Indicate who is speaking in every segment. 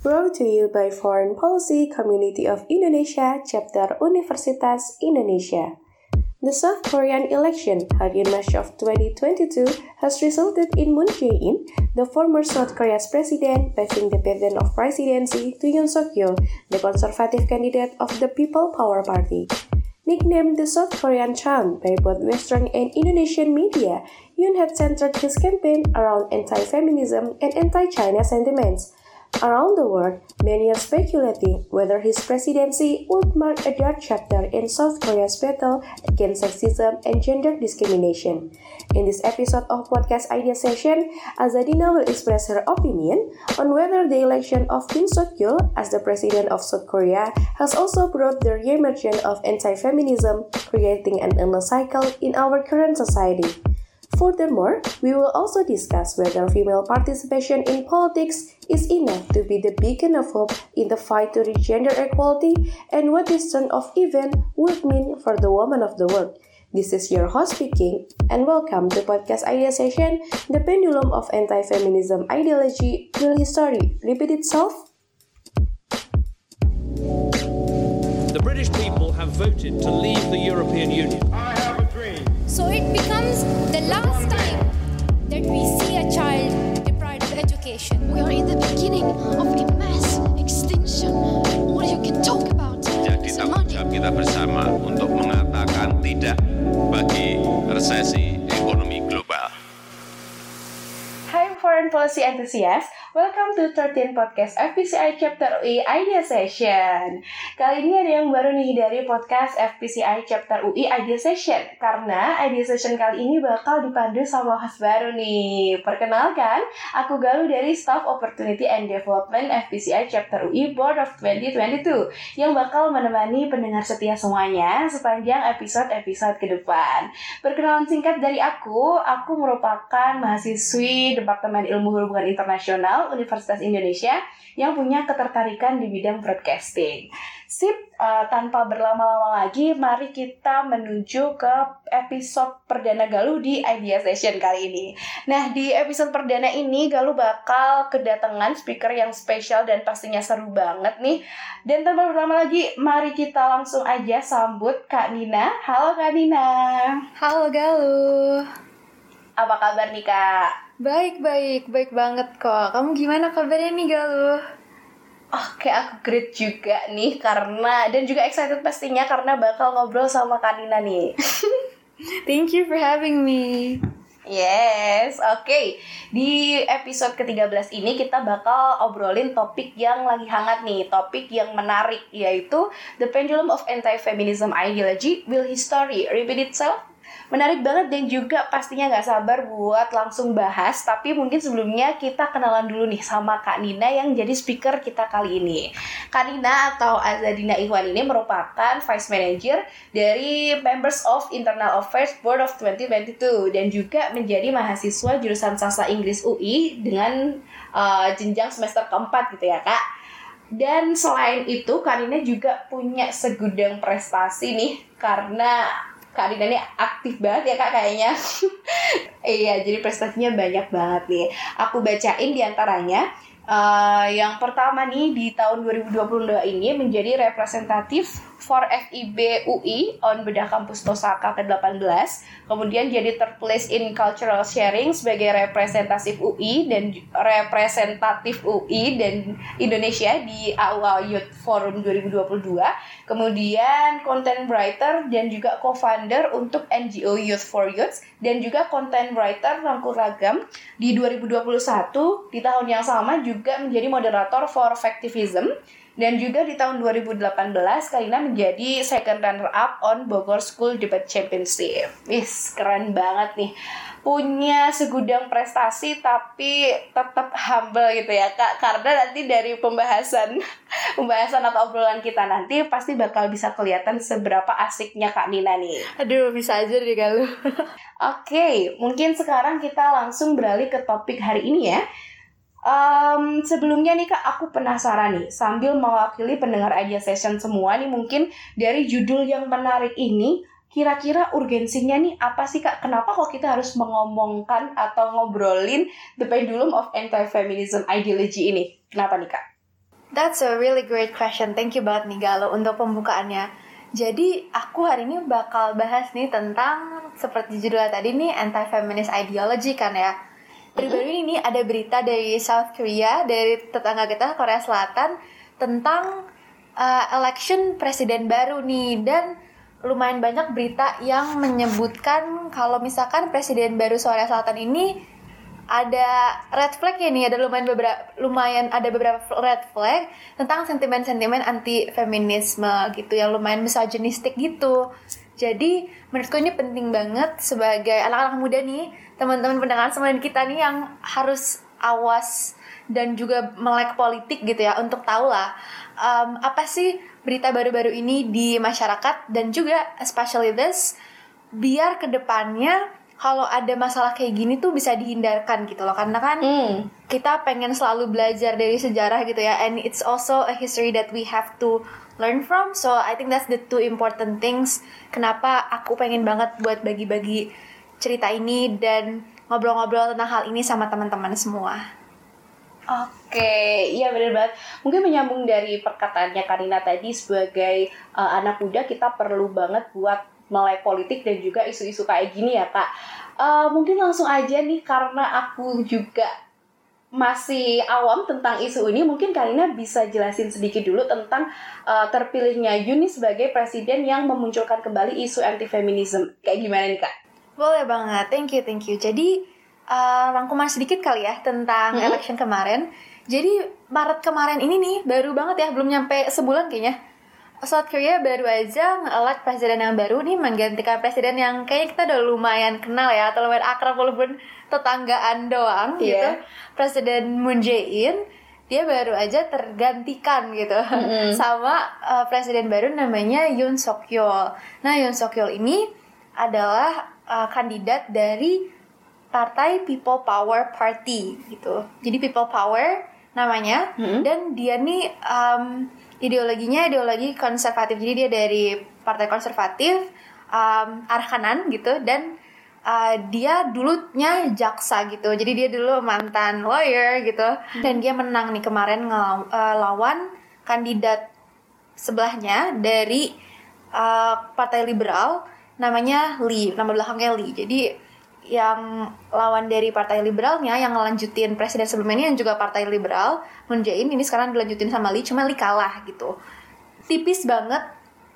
Speaker 1: Brought to you by Foreign Policy Community of Indonesia, Chapter Universitas Indonesia. The South Korean election held in March of 2022 has resulted in Moon Jae-in, the former South Korea's president, passing the baton of presidency to Yoon Suk-yeol, the conservative candidate of the People Power Party. Nicknamed the South Korean Trump by both Western and Indonesian media, Yoon had centered his campaign around anti-feminism and anti-China sentiments. Around the world, many are speculating whether his presidency would mark a dark chapter in South Korea's battle against sexism and gender discrimination. In this episode of Podcast Idea Session, Azadina will express her opinion on whether the election of Kim Suk-yeol as the president of South Korea has also brought the re-emergence of anti-feminism, creating an endless cycle in our current society. Furthermore, we will also discuss whether female participation in politics is enough to be the beacon of hope in the fight to reach gender equality and what this turn of event would mean for the woman of the world. This is your host speaking, and welcome to podcast idea session. The pendulum of anti-feminism ideology will history repeat itself?
Speaker 2: The British people have voted to leave the European Union.
Speaker 3: I have a dream.
Speaker 4: So it becomes education.
Speaker 5: We are in the beginning of a mass extinction. What you can talk about?
Speaker 6: Jadi tanggung jawab kita bersama untuk mengatakan tidak bagi resesi ekonomi global.
Speaker 1: Hi Foreign Policy Enthusiasts, welcome to 13 Podcast FPCI Chapter UI Idea Session. Kali ini ada yang baru nih dari podcast FPCI Chapter UI Idea Session. Karena Idea Session kali ini bakal dipandu sama host baru nih. Perkenalkan, aku Galuh dari Staff Opportunity and Development FPCI Chapter UI Board of 2022 Yang bakal menemani pendengar setia semuanya sepanjang episode-episode ke depan. Perkenalan singkat dari aku, aku merupakan mahasiswi Departemen Ilmu Hubungan Internasional Universitas Indonesia yang punya ketertarikan di bidang broadcasting. Sip, uh, tanpa berlama-lama lagi, mari kita menuju ke episode perdana Galuh di Idea Session kali ini. Nah, di episode perdana ini Galuh bakal kedatangan speaker yang spesial dan pastinya seru banget nih. Dan tanpa berlama lagi, mari kita langsung aja sambut Kak Nina. Halo Kak Nina.
Speaker 7: Halo Galuh.
Speaker 1: Apa kabar nih Kak?
Speaker 7: Baik, baik, baik banget kok. Kamu gimana kabarnya nih Galuh?
Speaker 1: Oke, aku great juga nih karena dan juga excited pastinya karena bakal ngobrol sama Kak Nina nih.
Speaker 7: Thank you for having me.
Speaker 1: Yes, oke. Di episode ke-13 ini kita bakal obrolin topik yang lagi hangat nih, topik yang menarik yaitu The Pendulum of Anti-Feminism Ideology Will History Repeat Itself? Menarik banget dan juga pastinya nggak sabar buat langsung bahas. Tapi mungkin sebelumnya kita kenalan dulu nih sama Kak Nina yang jadi speaker kita kali ini. Kak Nina atau Azadina Ikhwan ini merupakan Vice Manager dari Members of Internal Affairs Board of 2022 dan juga menjadi mahasiswa jurusan Sastra Inggris UI dengan uh, jenjang semester keempat gitu ya Kak. Dan selain itu, Kak Nina juga punya segudang prestasi nih karena Kak Dina ini aktif banget ya kak kayaknya. Iya jadi prestasinya banyak banget nih. Aku bacain di antaranya. Uh, yang pertama nih di tahun 2022 ini menjadi representatif for FIB UI on bedah kampus Tosaka ke-18 kemudian jadi third in cultural sharing sebagai representatif UI dan representatif UI dan Indonesia di AUA Youth Forum 2022 kemudian content writer dan juga co-founder untuk NGO Youth for Youth dan juga content writer rangkul ragam. Di 2021 di tahun yang sama juga menjadi moderator for Factivism dan juga di tahun 2018 Kalina menjadi second runner up on Bogor School Debate Championship. Wis, keren banget nih. Punya segudang prestasi tapi tetap humble gitu ya Kak. Karena nanti dari pembahasan pembahasan atau obrolan kita nanti pasti bakal bisa kelihatan seberapa asiknya Kak Nina nih.
Speaker 7: Aduh, bisa aja deh Galuh.
Speaker 1: Oke, mungkin sekarang kita langsung beralih ke topik hari ini ya. Um, sebelumnya nih kak, aku penasaran nih sambil mewakili pendengar idea session semua nih mungkin dari judul yang menarik ini kira-kira urgensinya nih apa sih kak? Kenapa kok kita harus mengomongkan atau ngobrolin the pendulum of anti-feminism ideology ini? Kenapa nih kak?
Speaker 7: That's a really great question. Thank you banget nih Galo untuk pembukaannya. Jadi aku hari ini bakal bahas nih tentang seperti judulnya tadi nih anti-feminist ideology kan ya. Baru-baru ini ada berita dari South Korea dari tetangga kita Korea Selatan tentang uh, election presiden baru nih. Dan lumayan banyak berita yang menyebutkan kalau misalkan presiden baru Korea Selatan ini ada red flag ya nih ada lumayan beberapa lumayan ada beberapa red flag tentang sentimen-sentimen anti feminisme gitu yang lumayan misogynistik gitu jadi menurutku ini penting banget sebagai anak-anak muda nih teman-teman pendengar semua kita nih yang harus awas dan juga melek politik gitu ya untuk tahu lah um, apa sih berita baru-baru ini di masyarakat dan juga especially this biar ke depannya kalau ada masalah kayak gini tuh bisa dihindarkan gitu loh karena kan
Speaker 1: Hmm.
Speaker 7: kita pengen selalu belajar dari sejarah gitu ya and it's also a history that we have to learn from so I think that's the two important things kenapa aku pengen banget buat bagi-bagi cerita ini dan ngobrol-ngobrol tentang hal ini sama teman-teman semua
Speaker 1: Oke, iya bener banget. Mungkin menyambung dari perkataannya Karina tadi sebagai uh, anak muda kita perlu banget buat melek politik dan juga isu-isu kayak gini ya kak. Uh, mungkin langsung aja nih karena aku juga masih awam tentang isu ini, mungkin Karina bisa jelasin sedikit dulu tentang uh, terpilihnya Yuni sebagai presiden yang memunculkan kembali isu anti feminism. Kayak gimana nih kak?
Speaker 7: Boleh banget, thank you, thank you. Jadi uh, rangkuman sedikit kali ya tentang
Speaker 1: Mm-mm.
Speaker 7: election kemarin. Jadi Maret kemarin ini nih baru banget ya, belum nyampe sebulan kayaknya. South Korea baru aja nge-elect presiden yang baru nih menggantikan presiden yang kayaknya kita udah lumayan kenal ya atau lumayan akrab walaupun tetanggaan doang gitu.
Speaker 1: Iya.
Speaker 7: Presiden Moon Jae-in dia baru aja tergantikan gitu sama uh, presiden baru namanya Yoon Suk Yeol. Nah Yoon Suk Yeol ini adalah uh, kandidat dari partai People Power Party gitu. Jadi People Power namanya
Speaker 1: Mm-mm.
Speaker 7: dan dia nih um, ideologinya ideologi konservatif. Jadi dia dari partai konservatif um, arah kanan gitu dan uh, dia dulunya jaksa gitu. Jadi dia dulu mantan lawyer gitu dan dia menang nih kemarin ngelaw- uh, kandidat sebelahnya dari uh, partai liberal namanya Lee, nama belakangnya Lee. Jadi yang lawan dari partai liberalnya yang ngelanjutin presiden sebelumnya yang juga partai liberal Moon ini sekarang dilanjutin sama Lee cuma Lee kalah gitu. Tipis banget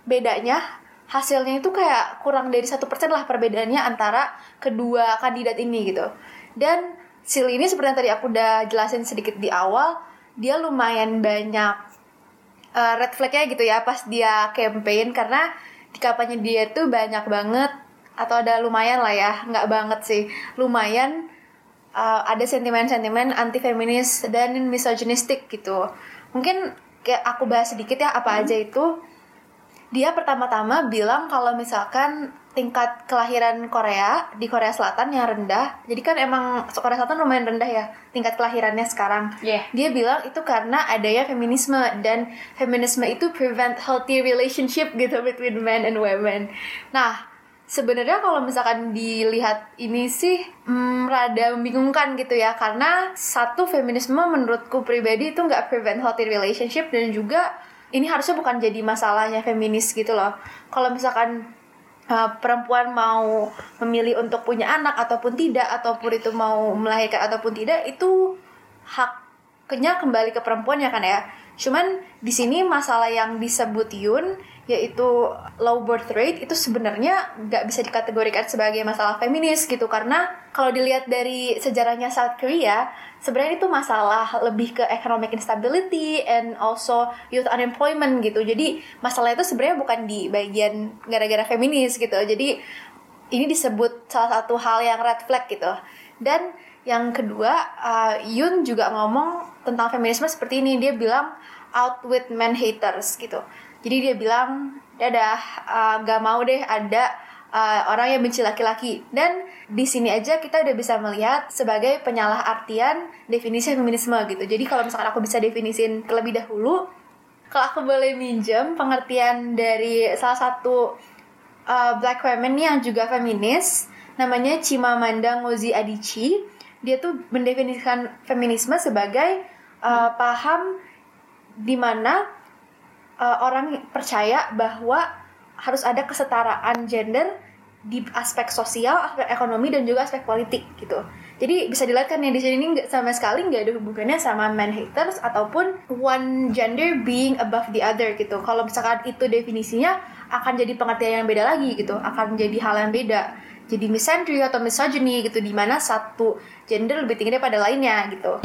Speaker 7: bedanya. Hasilnya itu kayak kurang dari satu persen lah perbedaannya antara kedua kandidat ini gitu. Dan si Lee ini seperti yang tadi aku udah jelasin sedikit di awal dia lumayan banyak uh, red flagnya gitu ya pas dia campaign karena di kampanye dia tuh banyak banget atau ada lumayan lah ya nggak banget sih lumayan uh, ada sentimen-sentimen anti feminis dan misogynistik gitu mungkin kayak aku bahas sedikit ya apa aja itu dia pertama-tama bilang kalau misalkan tingkat kelahiran Korea di Korea Selatan yang rendah jadi kan emang Korea Selatan lumayan rendah ya tingkat kelahirannya sekarang
Speaker 1: Iya.
Speaker 7: dia bilang itu karena adanya feminisme dan feminisme itu prevent healthy relationship gitu between men and women. Nah, sebenarnya kalau misalkan dilihat ini sih hmm, rada membingungkan gitu ya karena satu feminisme menurutku pribadi itu nggak prevent healthy relationship dan juga ini harusnya bukan jadi masalahnya feminis gitu loh. Kalau misalkan uh, perempuan mau memilih untuk punya anak ataupun tidak ataupun itu mau melahirkan ataupun tidak itu haknya kembali ke perempuan ya kan ya cuman di sini masalah yang disebut Yun yaitu low birth rate itu sebenarnya nggak bisa dikategorikan sebagai masalah feminis gitu. Karena kalau dilihat dari sejarahnya South Korea sebenarnya itu masalah lebih ke economic instability and also youth unemployment gitu. Jadi masalah itu sebenarnya bukan di bagian gara-gara feminis gitu. Jadi ini disebut salah satu hal yang red flag gitu. Dan yang kedua uh, Yun juga ngomong tentang feminisme seperti ini. Dia bilang out with men haters gitu jadi dia bilang dadah uh, gak mau deh ada uh, orang yang benci laki-laki. Dan di sini aja kita udah bisa melihat sebagai penyalahartian definisi feminisme gitu. Jadi kalau misalkan aku bisa definisin terlebih dahulu kalau aku boleh minjem pengertian dari salah satu uh, black women yang juga feminis namanya Chimamanda Ngozi Adichie dia tuh mendefinisikan feminisme sebagai uh, paham di mana uh, orang percaya bahwa harus ada kesetaraan gender di aspek sosial, aspek ekonomi dan juga aspek politik gitu. Jadi bisa dilihat kan ya di sini nggak sama sekali nggak ada hubungannya sama man haters ataupun one gender being above the other gitu. Kalau misalkan itu definisinya akan jadi pengertian yang beda lagi gitu, akan jadi hal yang beda. Jadi misandry atau misogyny gitu di mana satu gender lebih tinggi daripada lainnya gitu.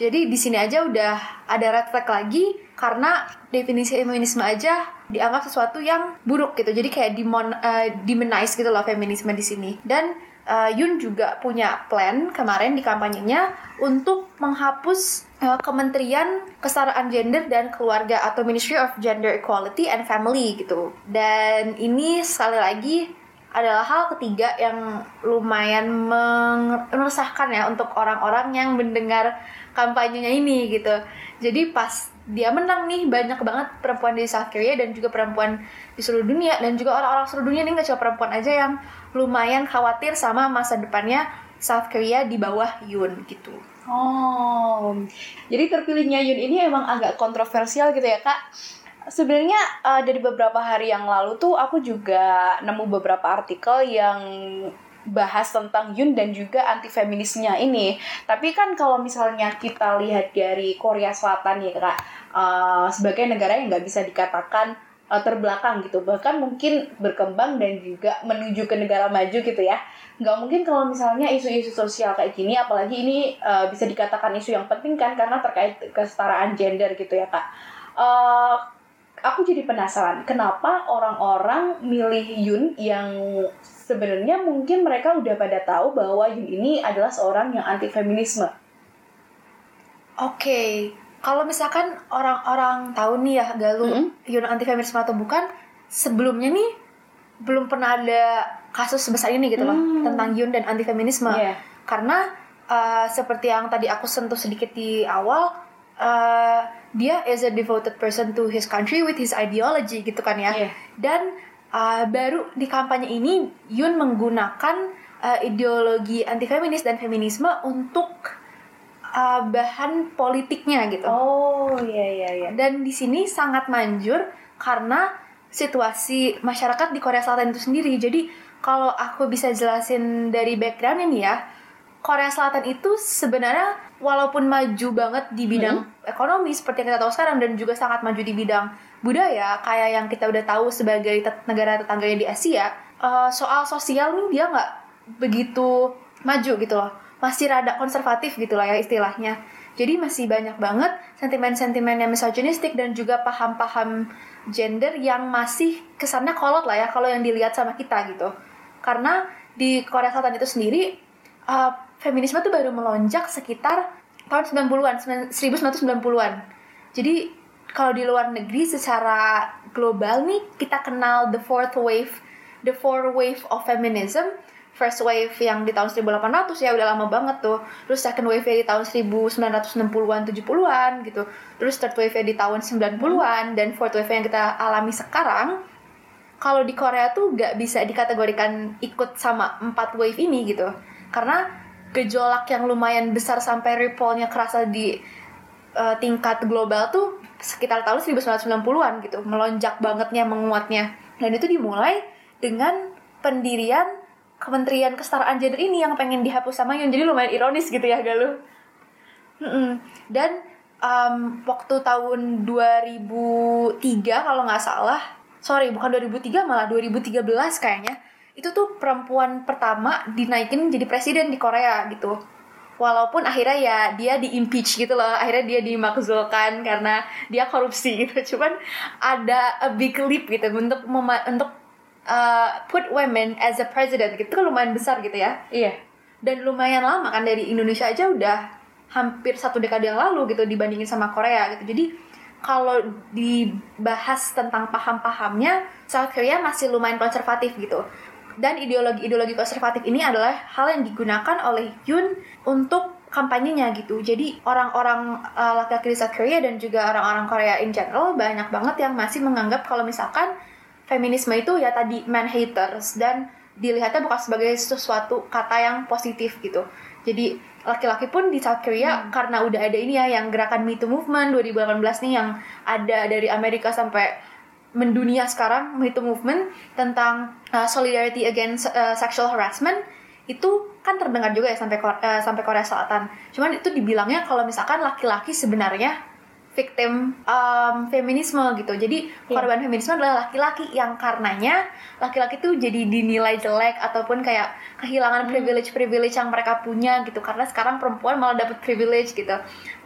Speaker 7: Jadi di sini aja udah ada red flag lagi karena definisi feminisme aja dianggap sesuatu yang buruk gitu. Jadi kayak demon eh, demonize gitu loh feminisme di sini. Dan eh, Yun juga punya plan kemarin di kampanyenya untuk menghapus eh, Kementerian Kesetaraan Gender dan Keluarga atau Ministry of Gender Equality and Family gitu. Dan ini sekali lagi adalah hal ketiga yang lumayan meresahkan ya untuk orang-orang yang mendengar kampanyenya ini gitu. Jadi pas dia menang nih banyak banget perempuan di South Korea dan juga perempuan di seluruh dunia dan juga orang-orang seluruh dunia ini nggak cuma perempuan aja yang lumayan khawatir sama masa depannya South Korea di bawah Yoon gitu.
Speaker 1: Oh, jadi terpilihnya Yun ini emang agak kontroversial gitu ya kak. Sebenarnya uh, dari beberapa hari yang lalu tuh aku juga nemu beberapa artikel yang bahas tentang Yun dan juga anti feminisnya ini. Tapi kan kalau misalnya kita lihat dari Korea Selatan ya kak, uh, sebagai negara yang nggak bisa dikatakan uh, terbelakang gitu, bahkan mungkin berkembang dan juga menuju ke negara maju gitu ya. Nggak mungkin kalau misalnya isu-isu sosial kayak gini, apalagi ini uh, bisa dikatakan isu yang penting kan karena terkait kesetaraan gender gitu ya kak. Uh, aku jadi penasaran kenapa orang-orang milih Yun yang sebenarnya mungkin mereka udah pada tahu bahwa Yun ini adalah seorang yang anti feminisme.
Speaker 7: Oke, kalau misalkan orang-orang tahu nih ya Galuh
Speaker 1: Mm-mm.
Speaker 7: Yun anti feminisme atau bukan, sebelumnya nih belum pernah ada kasus sebesar ini gitu loh
Speaker 1: Hmm.
Speaker 7: tentang Yun dan anti feminisme.
Speaker 1: Iya.
Speaker 7: Karena uh, seperti yang tadi aku sentuh sedikit di awal, uh, dia is a devoted person to his country with his ideology gitu kan ya.
Speaker 1: Iya.
Speaker 7: Dan uh, baru di kampanye ini Yun menggunakan uh, ideologi anti feminis dan feminisme untuk uh, bahan politiknya gitu.
Speaker 1: Oh iya iya iya.
Speaker 7: Dan di sini sangat manjur karena situasi masyarakat di Korea Selatan itu sendiri. Jadi kalau aku bisa jelasin dari background ini ya, Korea Selatan itu sebenarnya walaupun maju banget di bidang ekonomi seperti yang kita tahu sekarang dan juga sangat maju di bidang budaya kayak yang kita udah tahu sebagai tet- negara tetangganya di Asia, eh, soal sosial nih dia nggak begitu maju gitu loh, masih rada konservatif gitu lah ya istilahnya. Jadi masih banyak banget sentimen-sentimen yang misoginistik dan juga paham-paham gender yang masih kesannya kolot lah ya kalau yang dilihat sama kita gitu. Karena di Korea Selatan itu sendiri uh, feminisme tuh baru melonjak sekitar tahun 90-an, 1990-an. Jadi kalau di luar negeri secara global nih kita kenal the fourth wave, the fourth wave of feminism. First wave yang di tahun 1800 ya udah lama banget tuh. Terus second wave di tahun 1960-an 70-an gitu. Terus third wave di tahun 90-an dan fourth wave yang kita alami sekarang kalau di Korea tuh gak bisa dikategorikan ikut sama empat wave ini gitu karena gejolak yang lumayan besar sampai ripple-nya kerasa di uh, tingkat global tuh sekitar tahun 1990-an gitu melonjak bangetnya menguatnya. Dan itu dimulai dengan pendirian Kementerian Kesetaraan Gender ini yang pengen dihapus sama Yun. Jadi lumayan ironis gitu ya Galuh. Dan um, waktu tahun 2003 kalau nggak salah sorry bukan 2003 malah 2013 kayaknya itu tuh perempuan pertama dinaikin jadi presiden di Korea gitu walaupun akhirnya ya dia di impeach gitu loh akhirnya dia dimakzulkan karena dia korupsi gitu. Cuman ada a big leap gitu untuk mema- untuk uh, put women as a president gitu. Kan lumayan besar gitu ya.
Speaker 1: Iya.
Speaker 7: dan lumayan lama kan dari Indonesia aja udah hampir satu dekade yang lalu gitu dibandingin sama Korea gitu. Jadi kalau dibahas tentang paham-pahamnya South Korea masih lumayan konservatif gitu dan ideologi-ideologi konservatif ini adalah hal yang digunakan oleh Yoon untuk kampanyenya gitu. Jadi orang-orang uh, laki-laki di South Korea dan juga orang-orang Korea in general banyak banget yang masih menganggap kalau misalkan feminisme itu ya tadi man haters. Dan dilihatnya bukan sebagai sesuatu kata yang positif gitu. Jadi laki-laki pun di South Korea karena udah ada ini ya yang gerakan Me Too movement 2018 nih yang ada dari Amerika sampai mendunia sekarang Too movement tentang uh, solidarity against uh, sexual harassment itu kan terdengar juga ya sampai uh, sampai Korea Selatan. Cuman itu dibilangnya kalau misalkan laki-laki sebenarnya victim um, feminisme gitu. Jadi korban feminisme adalah laki-laki yang karenanya laki-laki tuh jadi dinilai jelek ataupun kayak kehilangan privilege-privilege yang mereka punya gitu. Karena sekarang perempuan malah dapet privilege gitu.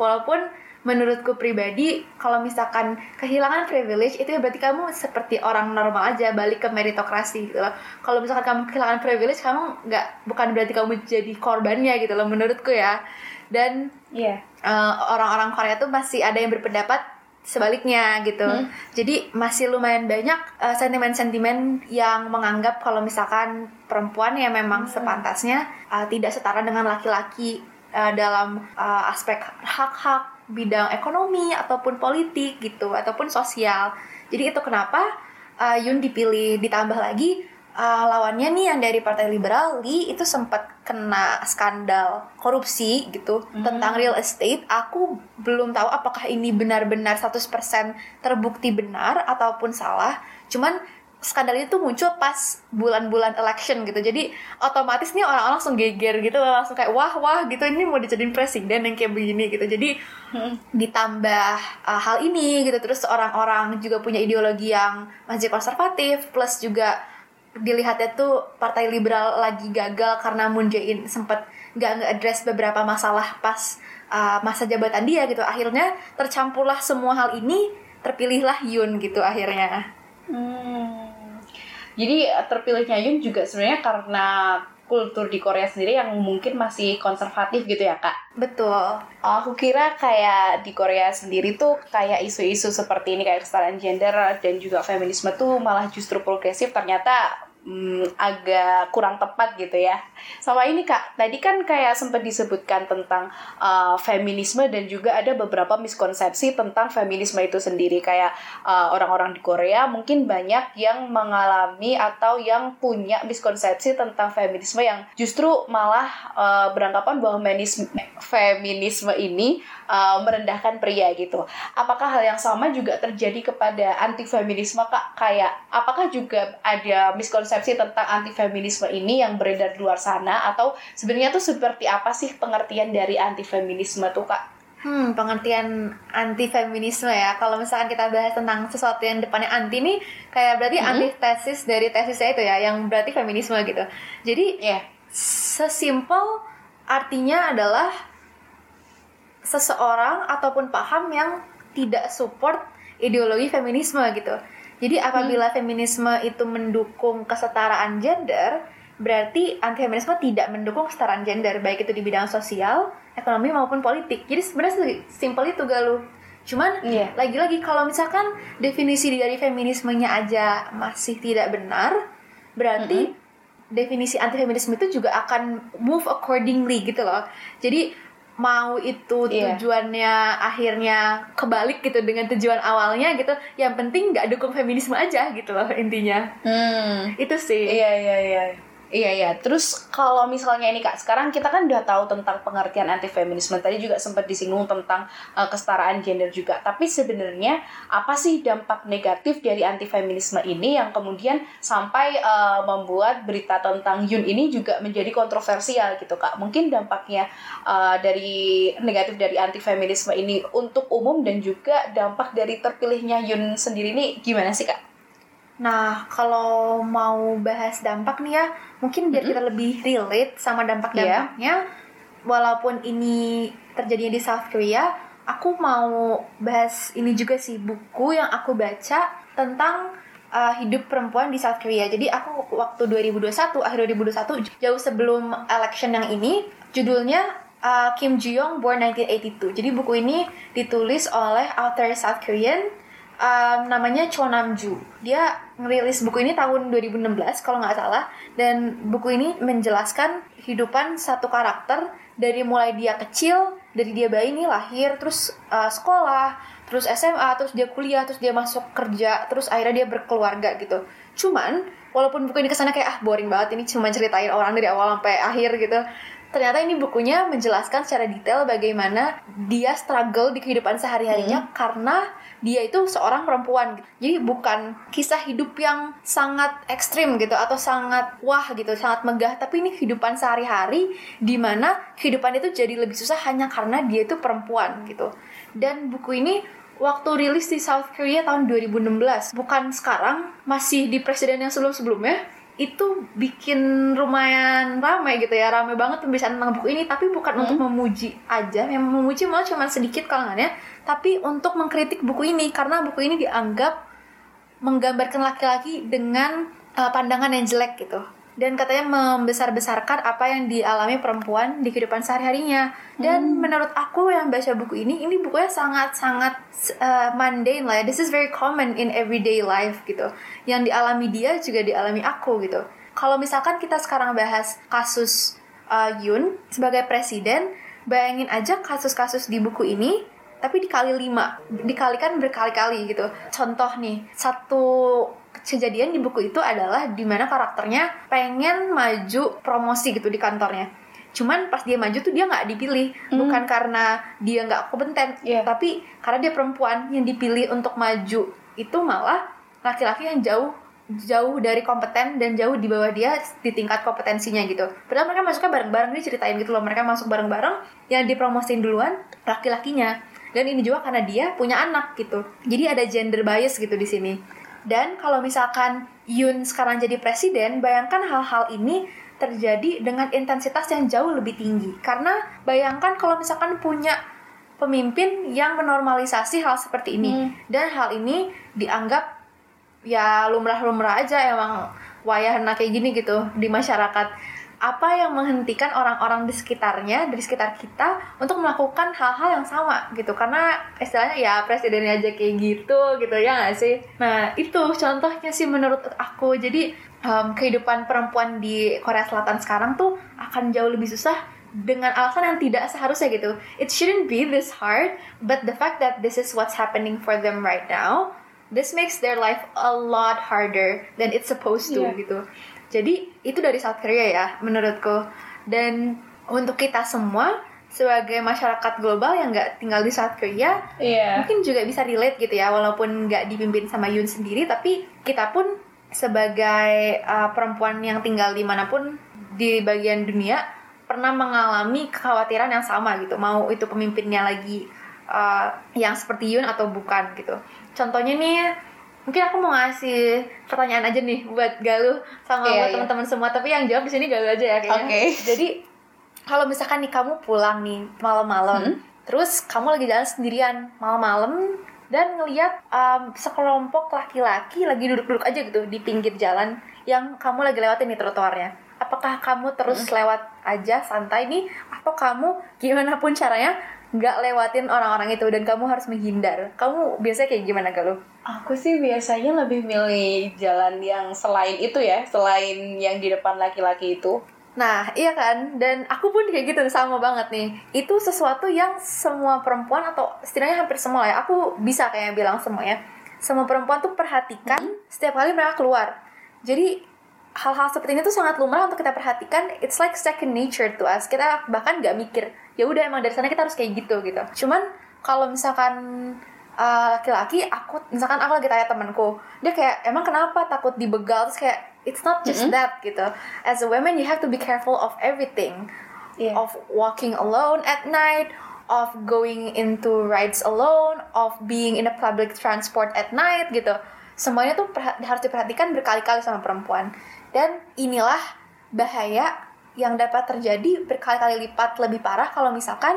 Speaker 7: Walaupun menurutku pribadi kalau misalkan kehilangan privilege itu ya berarti kamu seperti orang normal aja balik ke meritokrasi gitu loh. Kalau misalkan kamu kehilangan privilege kamu nggak bukan berarti kamu jadi korbannya gitu loh menurutku ya. Dan
Speaker 1: Iya.
Speaker 7: eh, orang-orang Korea tuh masih ada yang berpendapat sebaliknya gitu. Jadi masih lumayan banyak eh, sentimen-sentimen yang menganggap kalau misalkan perempuan yang memang sepantasnya eh, tidak setara dengan laki-laki eh, dalam eh, aspek hak-hak bidang ekonomi ataupun politik gitu ataupun sosial. Jadi itu kenapa eh, Yun dipilih ditambah lagi eh, lawannya nih yang dari Partai Liberal Lee itu sempat kena skandal korupsi gitu tentang real estate. Aku belum tahu apakah ini benar-benar 100% terbukti benar ataupun salah. Cuman skandal itu muncul pas bulan-bulan election gitu. Jadi otomatis nih orang-orang langsung geger gitu, langsung kayak wah wah gitu ini mau dijadiin presiden yang kayak begini gitu. Jadi ditambah uh, hal ini gitu terus orang-orang juga punya ideologi yang masih konservatif plus juga dilihatnya tuh partai liberal lagi gagal karena Moon Jae-in sempat nggak nge-address beberapa masalah pas uh, masa jabatan dia gitu akhirnya tercampurlah semua hal ini terpilihlah Yoon gitu akhirnya
Speaker 1: Hmm. Jadi eh, terpilihnya Yun juga sebenarnya karena kultur di Korea sendiri yang mungkin masih konservatif gitu ya kak.
Speaker 7: betul
Speaker 1: Aku kira kayak di Korea sendiri tuh kayak isu-isu seperti ini kayak kesetaraan gender dan juga feminisme tuh malah justru progresif ternyata hmm, agak kurang tepat gitu ya. Sama ini kak, tadi kan kayak sempat disebutkan tentang uh, feminisme dan juga ada beberapa miskonsepsi tentang feminisme itu sendiri kayak uh, orang-orang di Korea mungkin banyak yang mengalami atau yang punya miskonsepsi tentang feminisme yang justru malah uh, beranggapan bahwa feminisme, feminisme ini uh, merendahkan pria gitu. Apakah hal yang sama juga terjadi kepada anti feminisme kak? Kayak apakah juga ada miskonsepsi tentang anti feminisme ini yang beredar di luar sana atau sebenarnya tuh seperti apa sih pengertian dari anti feminisme tuh kak?
Speaker 7: Hmm, pengertian anti feminisme ya. Kalau misalkan kita bahas tentang sesuatu yang depannya anti nih, kayak berarti antitesis dari tesisnya itu ya, yang berarti feminisme gitu. Jadi
Speaker 1: Iya.
Speaker 7: sesimpel artinya adalah seseorang ataupun paham yang tidak support ideologi feminisme gitu. Jadi apabila feminisme itu mendukung kesetaraan gender, berarti anti feminisme tidak mendukung kesetaraan gender baik itu di bidang sosial, ekonomi maupun politik. Jadi sebenarnya simpel itu galuh. Cuman
Speaker 1: Iya.
Speaker 7: lagi-lagi kalau misalkan definisi dari feminismenya aja masih tidak benar, berarti definisi anti feminisme itu juga akan move accordingly gitu loh. Jadi mau itu
Speaker 1: Iya.
Speaker 7: tujuannya akhirnya kebalik gitu dengan tujuan awalnya gitu, yang penting nggak dukung feminisme aja gitu loh intinya.
Speaker 1: Hmm.
Speaker 7: Itu sih.
Speaker 1: Iya iya iya. Iya iya. Terus kalau misalnya ini kak, sekarang kita kan udah tahu tentang pengertian anti feminisme. Tadi juga sempat disinggung tentang uh, kesetaraan gender juga. Tapi sebenarnya apa sih dampak negatif dari anti feminisme ini yang kemudian sampai uh, membuat berita tentang Yun ini juga menjadi kontroversial gitu kak? Mungkin dampaknya uh, dari negatif dari anti feminisme ini untuk umum dan juga dampak dari terpilihnya Yun sendiri ini gimana sih kak?
Speaker 7: Nah, kalau mau bahas dampak nih ya, mungkin biar kita lebih relate sama dampak-dampaknya, walaupun ini terjadinya di South Korea, aku mau bahas ini juga sih buku yang aku baca tentang uh, hidup perempuan di South Korea. Jadi aku waktu 2021, akhir 2021, jauh sebelum election yang ini, judulnya uh, Kim Ji Young Born 1982. Jadi buku ini ditulis oleh author South Korean um, namanya Cho Namju. Dia ngerilis buku ini tahun 2016 kalau nggak salah dan buku ini menjelaskan kehidupan satu karakter dari mulai dia kecil, dari dia bayi nih lahir, terus uh, sekolah, terus SMA, terus dia kuliah, terus dia masuk kerja, terus akhirnya dia berkeluarga gitu. Cuman walaupun buku ini ke sana kayak ah boring banget ini cuma ceritain orang dari awal sampai akhir gitu. ternyata ini bukunya menjelaskan secara detail bagaimana dia struggle di kehidupan sehari-harinya karena dia itu seorang perempuan. Jadi bukan kisah hidup yang sangat ekstrim gitu atau sangat wah gitu, sangat megah, tapi ini kehidupan sehari-hari di mana kehidupan itu jadi lebih susah hanya karena dia itu perempuan gitu. Dan buku ini waktu rilis di South Korea tahun 2016, bukan sekarang, masih di presiden yang sebelum-sebelumnya itu bikin lumayan ramai gitu ya ramai banget pembicaraan tentang buku ini tapi bukan untuk memuji aja. Yang memuji malah cuma sedikit kalangannya tapi untuk mengkritik buku ini karena buku ini dianggap menggambarkan laki-laki dengan uh, pandangan yang jelek gitu dan katanya membesar-besarkan apa yang dialami perempuan di kehidupan sehari-harinya. Dan menurut aku yang baca buku ini ini bukunya sangat-sangat uh, mundane lah ya. This is very common in everyday life gitu. Yang dialami dia juga dialami aku gitu. Kalau misalkan kita sekarang bahas kasus uh, Yun sebagai presiden bayangin aja kasus-kasus di buku ini tapi dikali lima dikalikan berkali-kali gitu. Contoh nih satu kejadian di buku itu adalah di mana karakternya pengen maju promosi gitu di kantornya cuman pas dia maju tuh dia nggak dipilih bukan karena dia nggak kompeten
Speaker 1: Iya.
Speaker 7: tapi karena dia perempuan yang dipilih untuk maju itu malah laki-laki yang jauh jauh dari kompeten dan jauh di bawah dia di tingkat kompetensinya gitu. Padahal mereka masuknya bareng-bareng dia ceritain gitu loh mereka masuk bareng-bareng yang dipromosin duluan laki-lakinya dan ini juga karena dia punya anak gitu. Jadi ada gender bias gitu di sini. Dan kalau misalkan Yun sekarang jadi presiden, bayangkan hal-hal ini terjadi dengan intensitas yang jauh lebih tinggi. Karena bayangkan kalau misalkan punya pemimpin yang menormalisasi hal seperti ini. Dan hal ini dianggap ya lumrah-lumrah aja emang wayahna kayak gini gitu di masyarakat apa yang menghentikan orang-orang di sekitarnya dari sekitar kita untuk melakukan hal-hal yang sama gitu karena istilahnya ya presidennya aja kayak gitu gitu ya nggak sih nah itu contohnya sih menurut aku jadi em, kehidupan perempuan di Korea Selatan sekarang tuh akan jauh lebih susah dengan alasan yang tidak seharusnya gitu it shouldn't be this hard but the fact that this is what's happening for them right now this makes their life a lot harder than it's supposed to
Speaker 1: Iya.
Speaker 7: gitu. Jadi itu dari South Korea ya menurutku. Dan untuk kita semua sebagai masyarakat global yang nggak tinggal di South Korea,
Speaker 1: Iya.
Speaker 7: mungkin juga bisa relate gitu ya, walaupun nggak dipimpin sama Yoon sendiri, tapi kita pun sebagai uh, perempuan yang tinggal di mana pun di bagian dunia pernah mengalami kekhawatiran yang sama gitu, mau itu pemimpinnya lagi uh, yang seperti Yoon atau bukan gitu. Contohnya nih, mungkin aku mau ngasih pertanyaan aja nih buat Galuh sama
Speaker 1: Iya,
Speaker 7: buat
Speaker 1: iya.
Speaker 7: teman-teman semua, tapi yang jawab di sini Galuh aja ya kayaknya.
Speaker 1: Oke.
Speaker 7: Jadi kalau misalkan nih kamu pulang nih malam-malam, terus kamu lagi jalan sendirian malam-malam dan ngelihat um, sekelompok laki-laki lagi duduk-duduk aja gitu di pinggir jalan yang kamu lagi lewatin nih trotoarnya. Apakah kamu terus lewat aja santai nih atau kamu gimana pun caranya nggak lewatin orang-orang itu dan kamu harus menghindar. Kamu biasanya kayak gimana Galuh?
Speaker 1: Aku sih biasanya lebih milih jalan yang selain itu ya, selain yang di depan laki-laki itu.
Speaker 7: Nah, iya kan? Dan aku pun kayak gitu sama banget nih. Itu sesuatu yang semua perempuan atau setidaknya hampir semua ya. Aku bisa kayak bilang semua ya. Semua perempuan tuh perhatikan setiap kali mereka keluar. Jadi hal-hal seperti ini tuh sangat lumrah untuk kita perhatikan. It's like second nature to us. Kita bahkan nggak mikir. Ya udah emang dari sana kita harus kayak gitu gitu. Cuman kalau misalkan uh, laki-laki aku misalkan aku lagi tanya temanku dia kayak emang kenapa takut dibegal terus kayak it's not just that gitu as a woman you have to be careful of everything
Speaker 1: Iya.
Speaker 7: of walking alone at night of going into rides alone of being in a public transport at night gitu semuanya tuh harus diperhatikan berkali-kali sama perempuan dan inilah bahaya yang dapat terjadi berkali-kali lipat lebih parah kalau misalkan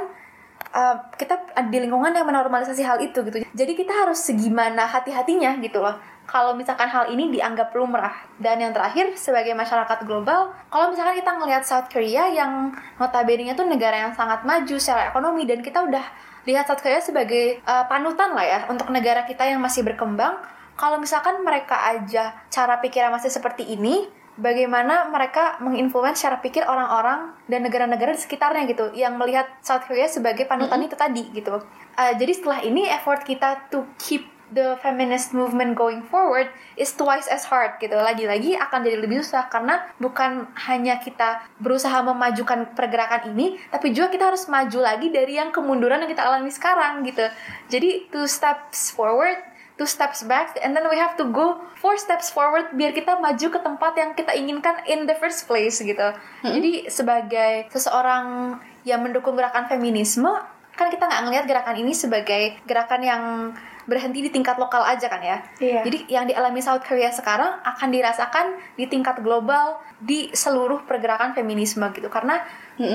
Speaker 7: uh, kita di lingkungan yang menormalisasi hal itu gitu. Jadi kita harus segimana hati-hatinya gitu loh. Kalau misalkan hal ini dianggap lumrah. Dan yang terakhir sebagai masyarakat global, kalau misalkan kita ngelihat South Korea yang notabene-nya tuh negara yang sangat maju secara ekonomi dan kita udah lihat South Korea sebagai uh, panutan lah ya untuk negara kita yang masih berkembang. Kalau misalkan mereka aja cara pikirnya masih seperti ini, bagaimana mereka menginfluence cara pikir orang-orang dan negara-negara di sekitarnya gitu yang melihat South Korea sebagai panutan itu tadi gitu. Uh, jadi setelah ini effort kita to keep the feminist movement going forward is twice as hard gitu. Lagi-lagi akan jadi lebih susah karena bukan hanya kita berusaha memajukan pergerakan ini, tapi juga kita harus maju lagi dari yang kemunduran yang kita alami sekarang gitu. Jadi two steps forward, two steps back, and then we have to go four steps forward biar kita maju ke tempat yang kita inginkan in the first place gitu. Jadi sebagai seseorang yang mendukung gerakan feminisme, kan kita nggak ngelihat gerakan ini sebagai gerakan yang berhenti di tingkat lokal aja kan ya.
Speaker 1: Iya.
Speaker 7: Jadi yang dialami South Korea sekarang akan dirasakan di tingkat global di seluruh pergerakan feminisme gitu karena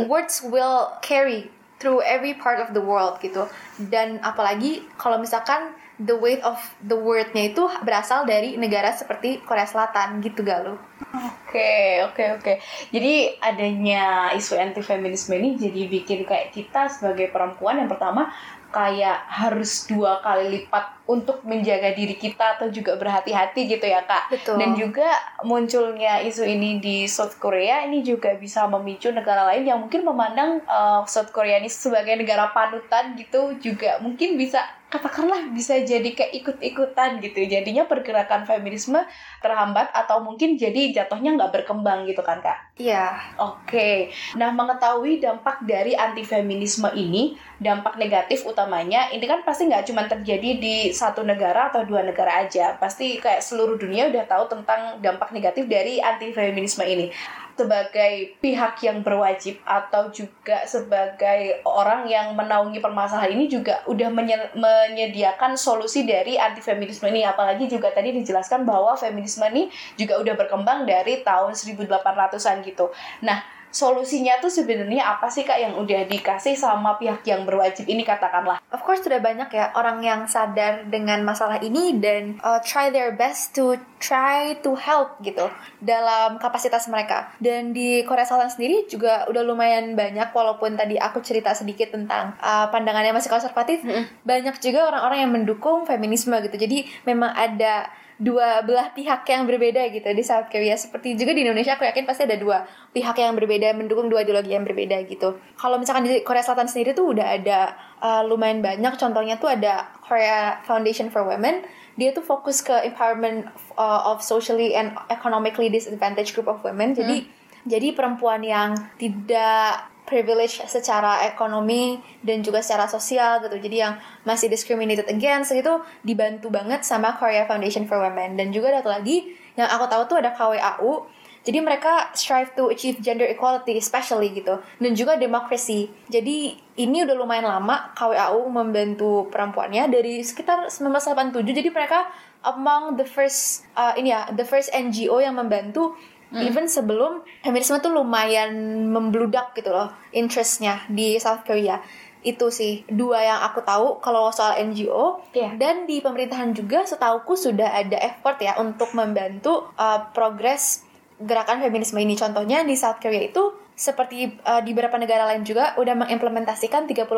Speaker 7: words will carry through every part of the world gitu. Dan apalagi kalau misalkan the weight of the wordnya itu berasal dari negara seperti Korea Selatan gitu galuh.
Speaker 1: Oke, oke, oke. Jadi adanya isu anti feminisme ini jadi bikin kayak kita sebagai perempuan yang pertama kayak harus dua kali lipat untuk menjaga diri kita atau juga berhati-hati gitu ya kak.
Speaker 7: Betul.
Speaker 1: Dan juga munculnya isu ini di South Korea ini juga bisa memicu negara lain yang mungkin memandang uh, South Korea ini sebagai negara panutan gitu juga mungkin bisa katakanlah bisa jadi kayak ikut-ikutan gitu. Jadinya pergerakan feminisme terhambat atau mungkin jadi jatuhnya nggak berkembang gitu kan kak.
Speaker 7: Iya.
Speaker 1: Oke, nah mengetahui dampak dari anti feminisme ini, dampak negatif utamanya, ini kan pasti nggak cuma terjadi di satu negara atau dua negara aja, pasti kayak seluruh dunia udah tahu tentang dampak negatif dari anti feminisme ini. Sebagai pihak yang berwajib atau juga sebagai orang yang menaungi permasalahan ini juga udah menye- menyediakan solusi dari anti feminisme ini, apalagi juga tadi dijelaskan bahwa feminisme ini juga udah berkembang dari tahun 1800-an gitu. Nah, solusinya tuh sebenarnya apa sih kak yang udah dikasih sama pihak yang berwajib ini katakanlah?
Speaker 7: Of course sudah banyak ya orang yang sadar dengan masalah ini dan uh, try their best to try to help gitu dalam kapasitas mereka. Dan di Korea Selatan sendiri juga udah lumayan banyak walaupun tadi aku cerita sedikit tentang uh, pandangannya masih konservatif, banyak juga orang-orang yang mendukung feminisme gitu. Jadi memang ada dua belah pihak yang berbeda gitu di South Korea. Seperti juga di Indonesia aku yakin pasti ada dua pihak yang berbeda mendukung dua ideologi yang berbeda gitu. Kalau misalkan di Korea Selatan sendiri tuh udah ada uh, lumayan banyak. Contohnya tuh ada Korea Foundation for Women. Dia tuh fokus ke empowerment uh, of socially and economically disadvantaged group of women. Jadi jadi perempuan yang tidak privilege secara ekonomi dan juga secara sosial gitu. Jadi yang masih discriminated against gitu dibantu banget sama Korea Foundation for Women. Dan juga ada lagi yang aku tahu tuh ada KWAU jadi mereka strive to achieve gender equality especially gitu dan juga demokrasi. Jadi ini udah lumayan lama KWAU membantu perempuannya dari sekitar 1987 jadi mereka among the first uh, ini ya the first NGO yang membantu even sebelum feminisme tuh lumayan membludak gitu loh interestnya di South Korea. Itu sih dua yang aku tahu kalau soal NGO
Speaker 1: Iya.
Speaker 7: dan di pemerintahan juga setauku sudah ada effort ya untuk membantu uh, progres gerakan feminisme ini. Contohnya di South Korea itu seperti uh, di beberapa negara lain juga udah mengimplementasikan 30%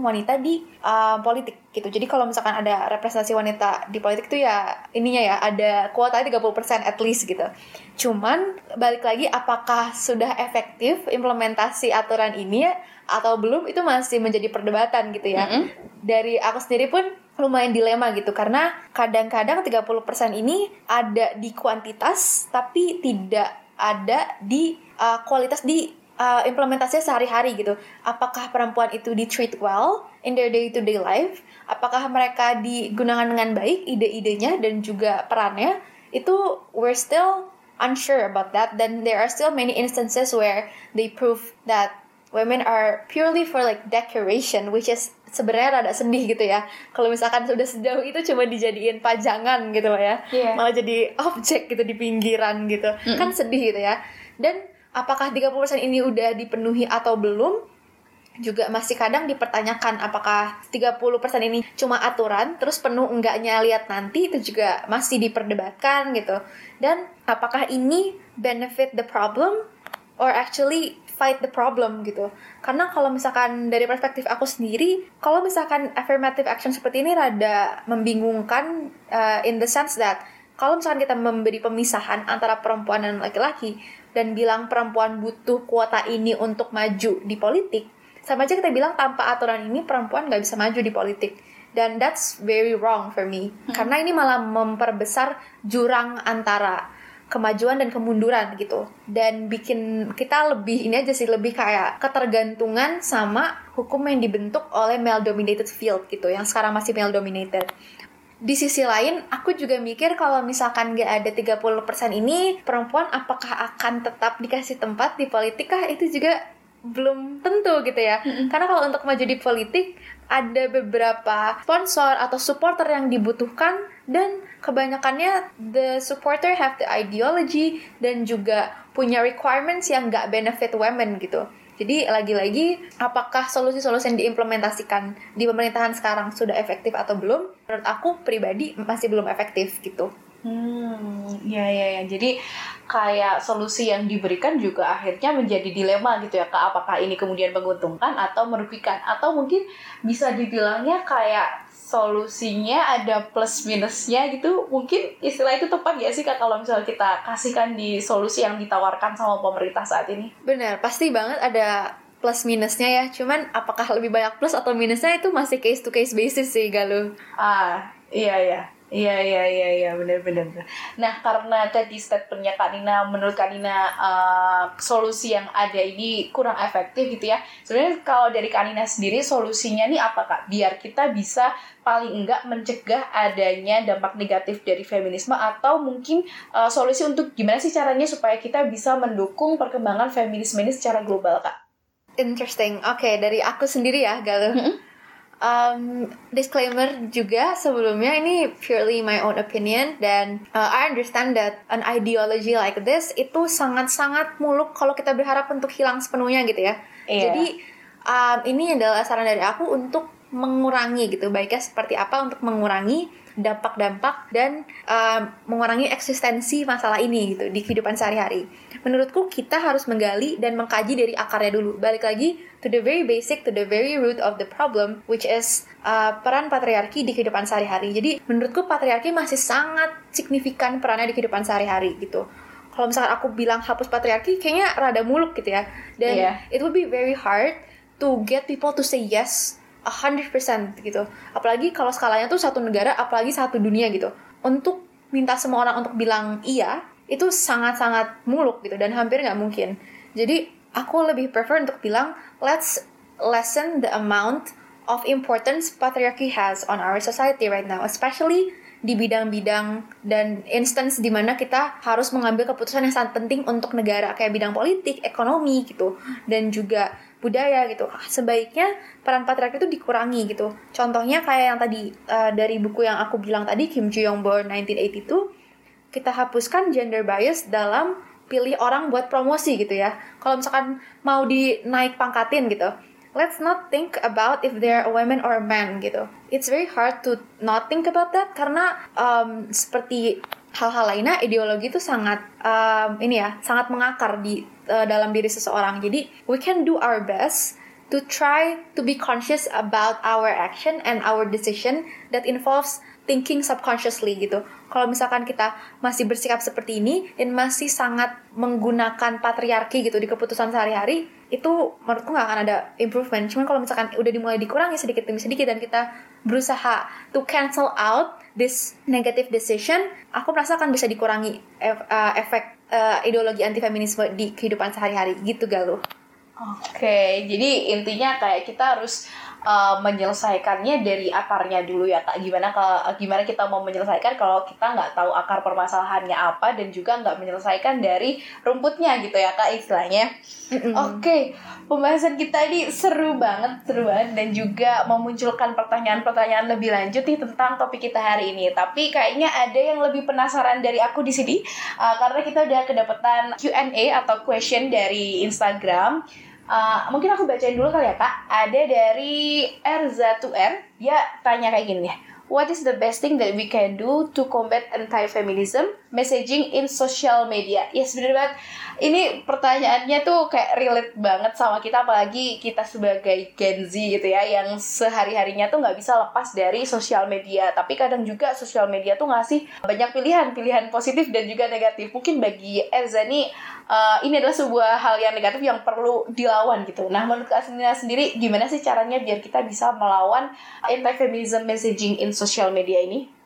Speaker 7: wanita di uh, politik gitu. Jadi kalau misalkan ada representasi wanita di politik itu ya ininya ya ada kuota 30% at least gitu. Cuman balik lagi apakah sudah efektif implementasi aturan ini ya atau belum itu masih menjadi perdebatan gitu ya. Dari aku sendiri pun lumayan dilema gitu karena kadang-kadang 30% ini ada di kuantitas tapi tidak ada di uh, kualitas di uh, implementasinya sehari-hari gitu. Apakah perempuan itu di treat well in their day-to-day life? Apakah mereka digunakan dengan baik ide-idenya dan juga perannya? Itu we're still unsure about that. Then there are still many instances where they prove that women are purely for like decoration, which is sebenarnya rada sedih gitu ya. Kalau misalkan sudah sejauh itu cuma dijadiin pajangan gitu loh ya,
Speaker 1: Iya.
Speaker 7: malah jadi objek gitu di pinggiran gitu, kan sedih gitu ya. Dan apakah 30% ini udah dipenuhi atau belum? Juga masih kadang dipertanyakan apakah 30% ini cuma aturan, terus penuh enggaknya lihat nanti itu juga masih diperdebatkan gitu. Dan apakah ini benefit the problem or actually fight the problem gitu. Karena kalau misalkan dari perspektif aku sendiri, kalau misalkan affirmative action seperti ini rada membingungkan uh, in the sense that kalau misalkan kita memberi pemisahan antara perempuan dan laki-laki dan bilang perempuan butuh kuota ini untuk maju di politik, sama aja kita bilang tanpa aturan ini perempuan nggak bisa maju di politik. dan that's very wrong for me. Karena ini malah memperbesar jurang antara kemajuan dan kemunduran gitu. Dan bikin kita lebih ini aja sih lebih kayak ketergantungan sama hukum yang dibentuk oleh male dominated field gitu yang sekarang masih male dominated di sisi lain, aku juga mikir kalau misalkan gak ada 30% ini, perempuan apakah akan tetap dikasih tempat di politik kah? Itu juga belum tentu gitu ya. Karena kalau untuk maju di politik, ada beberapa sponsor atau supporter yang dibutuhkan dan kebanyakannya the supporter have the ideology dan juga punya requirements yang gak benefit women gitu. Jadi lagi-lagi apakah solusi-solusi yang diimplementasikan di pemerintahan sekarang sudah efektif atau belum? Menurut aku pribadi masih belum efektif gitu.
Speaker 1: Hmm, ya ya ya. Jadi kayak solusi yang diberikan juga akhirnya menjadi dilema gitu ya kak. Apakah ini kemudian menguntungkan atau merugikan? Atau mungkin bisa dibilangnya kayak solusinya ada plus minusnya gitu. Mungkin istilah itu tepat ya sih kak kalau misalnya kita kasihkan di solusi yang ditawarkan sama pemerintah saat ini.
Speaker 7: Benar, pasti banget ada plus minusnya ya. Cuman apakah lebih banyak plus atau minusnya itu masih case to case basis sih Galuh.
Speaker 1: Ah, iya iya. Iya iya iya iya benar benar. Nah karena tadi statementnya Kak Nina menurut Kak Nina uh, solusi yang ada ini kurang efektif gitu ya. Sebenarnya kalau dari Kak Nina sendiri solusinya nih apa Kak? Biar kita bisa paling enggak mencegah adanya dampak negatif dari feminisme atau mungkin uh, solusi untuk gimana sih caranya supaya kita bisa mendukung perkembangan feminisme ini secara global Kak?
Speaker 7: Interesting. Oke, dari aku sendiri ya Galuh. Um, disclaimer juga sebelumnya ini purely my own opinion dan uh, I understand that an ideology like this itu sangat-sangat muluk kalau kita berharap untuk hilang sepenuhnya gitu ya.
Speaker 1: Iya.
Speaker 7: Jadi um, ini adalah saran dari aku untuk mengurangi gitu baiknya seperti apa untuk mengurangi dampak-dampak dan um, mengurangi eksistensi masalah ini gitu di kehidupan sehari-hari. Menurutku kita harus menggali dan mengkaji dari akarnya dulu. Balik lagi to the very basic, to the very root of the problem, which is uh, peran patriarki di kehidupan sehari-hari. Jadi menurutku patriarki masih sangat signifikan perannya di kehidupan sehari-hari gitu. Kalau misalkan aku bilang hapus patriarki, kayaknya rada muluk gitu ya. Dan
Speaker 1: Iya.
Speaker 7: it would be very hard to get people to say yes 100% gitu. Apalagi kalau skalanya tuh satu negara, apalagi satu dunia gitu. Untuk minta semua orang untuk bilang iya, itu sangat-sangat muluk gitu dan hampir nggak mungkin. Jadi aku lebih prefer untuk bilang let's lessen the amount of importance patriarchy has on our society right now, especially di bidang-bidang dan instance di mana kita harus mengambil keputusan yang sangat penting untuk negara kayak bidang politik, ekonomi gitu dan juga budaya gitu. Sebaiknya peran patriarki itu dikurangi gitu. Contohnya kayak yang tadi uh, dari buku yang aku bilang tadi Kim Joo Young Born 1982 kita hapuskan gender bias dalam pilih orang buat promosi gitu ya. Kalau misalkan mau dinaik pangkatin gitu, let's not think about if they're a woman or a man gitu. It's very hard to not think about that karena um, seperti hal-hal lainnya ideologi itu sangat um, ini ya sangat mengakar di uh, dalam diri seseorang. Jadi we can do our best to try to be conscious about our action and our decision that involves thinking subconsciously gitu. Kalau misalkan kita masih bersikap seperti ini dan masih sangat menggunakan patriarki gitu di keputusan sehari-hari, itu menurutku nggak akan ada improvement. Cuman kalau misalkan udah dimulai dikurangi sedikit demi sedikit dan kita berusaha to cancel out this negative decision, aku merasa akan bisa dikurangi ef- uh, efek uh, ideologi anti feminisme di kehidupan sehari-hari gitu Galuh.
Speaker 1: Oke, jadi intinya kayak kita harus uh, menyelesaikannya dari akarnya dulu ya kak. Gimana kalau gimana kita mau menyelesaikan kalau kita nggak tahu akar permasalahannya apa dan juga nggak menyelesaikan dari rumputnya gitu ya kak istilahnya. Oke, pembahasan kita ini seru banget, seru banget dan juga memunculkan pertanyaan-pertanyaan lebih lanjut nih tentang topik kita hari ini. Tapi kayaknya ada yang lebih penasaran dari aku di sini uh, karena kita udah kedapatan Q&A atau question dari Instagram. Uh, mungkin aku bacain dulu kali ya kak. Ada dari Erza2R, dia tanya kayak gini ya. What is the best thing that we can do to combat anti-feminism messaging in social media? Yes, bener banget. ini pertanyaannya tuh kayak relate banget sama kita apalagi kita sebagai Gen Z gitu ya yang sehari-harinya tuh nggak bisa lepas dari sosial media tapi kadang juga sosial media tuh ngasih banyak pilihan pilihan positif dan juga negatif mungkin bagi Erza nih uh, ini adalah sebuah hal yang negatif yang perlu dilawan gitu nah menurut Kak Asmina sendiri gimana sih caranya biar kita bisa melawan anti-feminism messaging in social media ini?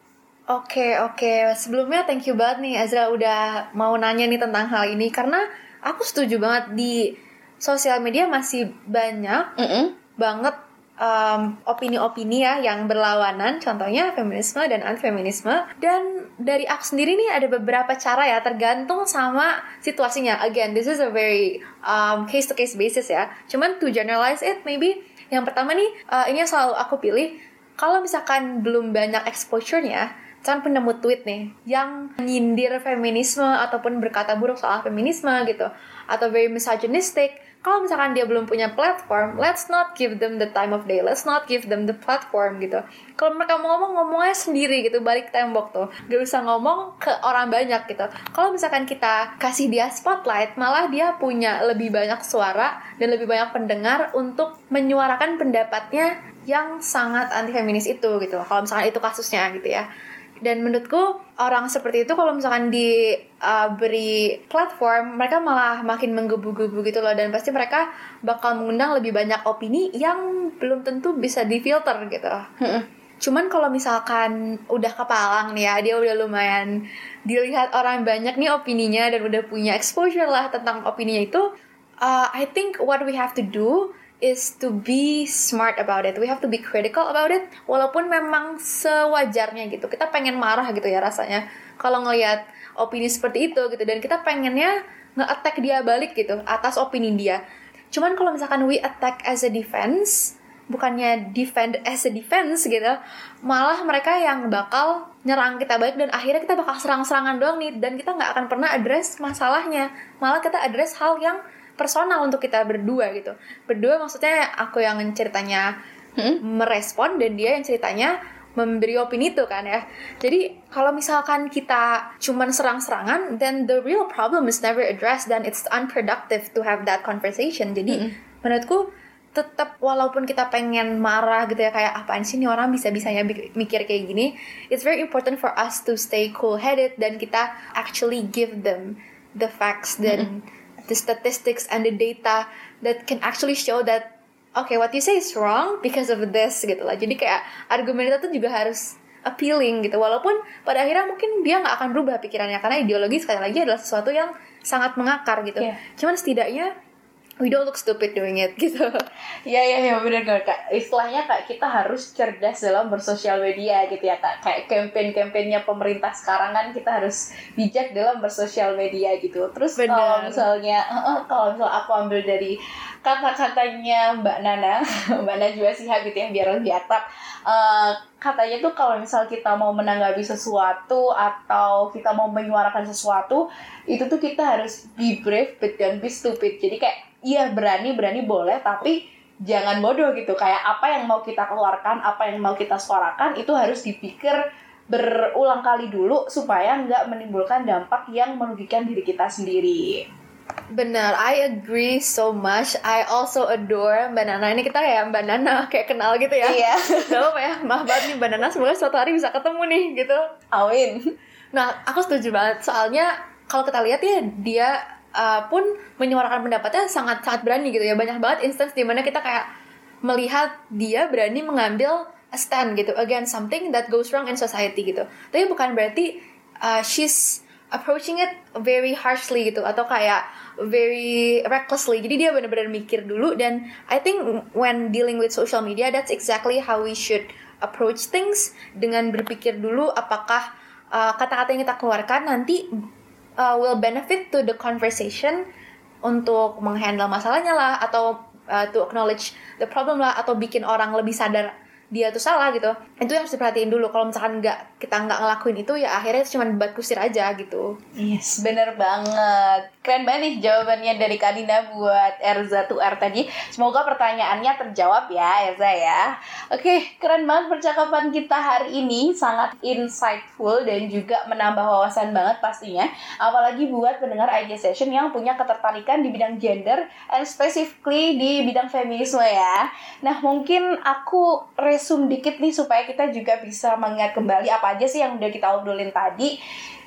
Speaker 7: Oke, oke. Sebelumnya thank you banget nih Azra udah mau nanya nih tentang hal ini karena aku setuju banget di sosial media masih banyak
Speaker 1: Mm -mm.
Speaker 7: banget um, opini-opini ya yang berlawanan, contohnya feminisme dan anti-feminisme. Dan dari aku sendiri nih ada beberapa cara ya, tergantung sama situasinya. Again, this is a very um, case-to-case basis ya. Cuman to generalize it, maybe yang pertama nih, uh, ini yang selalu aku pilih, kalau misalkan belum banyak exposure-nya, kan penemu tweet nih yang nyindir feminisme ataupun berkata buruk soal feminisme gitu atau very misogynistic kalau misalkan dia belum punya platform let's not give them the time of day. Let's not give them the platform gitu. Kalau mereka mau ngomong ngomongnya sendiri gitu. Balik tembok tuh. Gak usah ngomong ke orang banyak gitu. Kalau misalkan kita kasih dia spotlight malah dia punya lebih banyak suara dan lebih banyak pendengar untuk menyuarakan pendapatnya yang sangat anti feminis itu gitu. Kalau misalkan itu kasusnya gitu ya dan menurutku orang seperti itu kalau misalkan diberi platform mereka malah makin menggebu-gebu gitu loh. Dan pasti mereka bakal mengundang lebih banyak opini yang belum tentu bisa difilter gitu. Cuman kalau misalkan udah kepalang nih ya dia udah lumayan dilihat orang banyak nih opininya dan udah punya exposure lah tentang opininya itu uh, I think what we have to do is to be smart about it. We have to be critical about it. Walaupun memang sewajarnya gitu. Kita pengen marah gitu ya rasanya. Kalau ngelihat opini seperti itu gitu. Dan kita pengennya nge-attack dia balik gitu. Atas opini dia. Cuman kalau misalkan we attack as a defense. Bukannya defend as a defense gitu. Malah mereka yang bakal nyerang kita balik. Dan akhirnya kita bakal serang-serangan doang nih. Dan kita nggak akan pernah address masalahnya. Malah kita address hal yang personal untuk kita berdua gitu. Berdua maksudnya aku yang ceritanya merespon dan dia yang ceritanya memberi opini itu kan ya. Jadi kalau misalkan kita cuman serang-serangan then the real problem is never addressed dan it's unproductive to have that conversation. Jadi menurutku tetap walaupun kita pengen marah gitu ya kayak apaan sih nih orang bisa-bisanya bi- mikir kayak gini it's very important for us to stay cool headed dan kita actually give them the facts dan the statistics and the data that can actually show that okay what you say is wrong because of this gitu lah. Jadi kayak argumen kita tuh juga harus appealing gitu. Walaupun pada akhirnya mungkin dia nggak akan berubah pikirannya karena ideologi sekali lagi adalah sesuatu yang sangat mengakar gitu.
Speaker 1: Iya.
Speaker 7: cuman setidaknya we don't look stupid doing it gitu
Speaker 1: Iya iya iya benar kak. kak. Istilahnya kak kita harus cerdas dalam bersosial media gitu ya kak. Kayak campaign-campaignnya pemerintah sekarang kan kita harus bijak dalam bersosial media gitu. Terus
Speaker 7: Benar.
Speaker 1: kalau misalnya kalau misal aku ambil dari kata-katanya Mbak Nana, Mbak Najwa Shihab gitu ya biar lebih akrab. Eh, katanya tuh kalau misal kita mau menanggapi sesuatu atau kita mau menyuarakan sesuatu itu tuh kita harus be brave but don't be stupid. Jadi kayak iya berani berani boleh tapi jangan bodoh gitu kayak apa yang mau kita keluarkan apa yang mau kita suarakan itu harus dipikir berulang kali dulu supaya nggak menimbulkan dampak yang merugikan diri kita sendiri
Speaker 7: Benar, I agree so much. I also adore Mbak Nana. Ini kita ya Mbak Nana kayak kenal gitu ya.
Speaker 1: Iya.
Speaker 7: Gak ya, maaf banget nih Mbak Nana. Semoga suatu hari bisa ketemu nih gitu.
Speaker 1: Amin
Speaker 7: Nah, aku setuju banget. Soalnya kalau kita lihat ya dia uh, pun menyuarakan pendapatnya sangat sangat berani gitu ya. Banyak banget instance di mana kita kayak melihat dia berani mengambil a stand gitu against something that goes wrong in society gitu. Tapi bukan berarti uh, she's approaching it very harshly gitu atau kayak very recklessly. Jadi dia benar-benar mikir dulu dan I think when dealing with social media that's exactly how we should approach things dengan berpikir dulu apakah uh, kata-kata yang kita keluarkan nanti uh, will benefit to the conversation untuk menghandle masalahnya lah atau uh, to acknowledge the problem lah atau bikin orang lebih sadar dia tuh salah gitu. Itu yang harus diperhatiin dulu. Kalau misalkan nggak kita nggak ngelakuin itu ya akhirnya cuma debat kusir aja gitu
Speaker 1: Yes, bener banget. Keren banget nih jawabannya dari Kadina buat Erza Tuar tadi. Semoga pertanyaannya terjawab ya, Erza ya. Oke, keren banget percakapan kita hari ini. Sangat insightful dan juga menambah wawasan banget pastinya. Apalagi buat pendengar IG Session yang punya ketertarikan di bidang gender and specifically di bidang feminisme ya. Nah, mungkin aku resume dikit nih supaya kita juga bisa mengingat kembali apa aja sih yang udah kita obrolin tadi.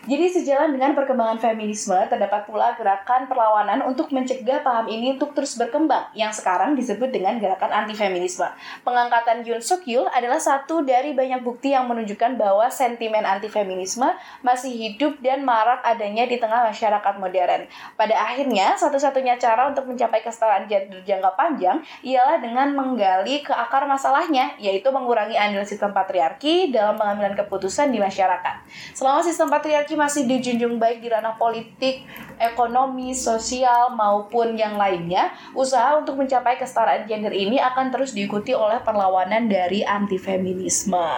Speaker 1: Jadi sejalan dengan perkembangan feminisme, terdapat pula gerakan perlawanan untuk mencegah paham ini untuk terus berkembang, yang sekarang disebut dengan gerakan anti-feminisme. Pengangkatan Yoon Suk Yeol adalah satu dari banyak bukti yang menunjukkan bahwa sentimen anti-feminisme masih hidup dan marak adanya di tengah masyarakat modern. Pada akhirnya, satu-satunya cara untuk mencapai kesetaraan gender jangka panjang ialah dengan menggali ke akar masalahnya, yaitu mengurangi andil sistem patriarki dalam pengambilan keputusan di masyarakat. Selama sistem patriarki masih dijunjung baik di ranah politik, ekonomi, sosial, maupun yang lainnya, usaha untuk mencapai kesetaraan gender ini akan terus diikuti oleh perlawanan dari anti-feminisme.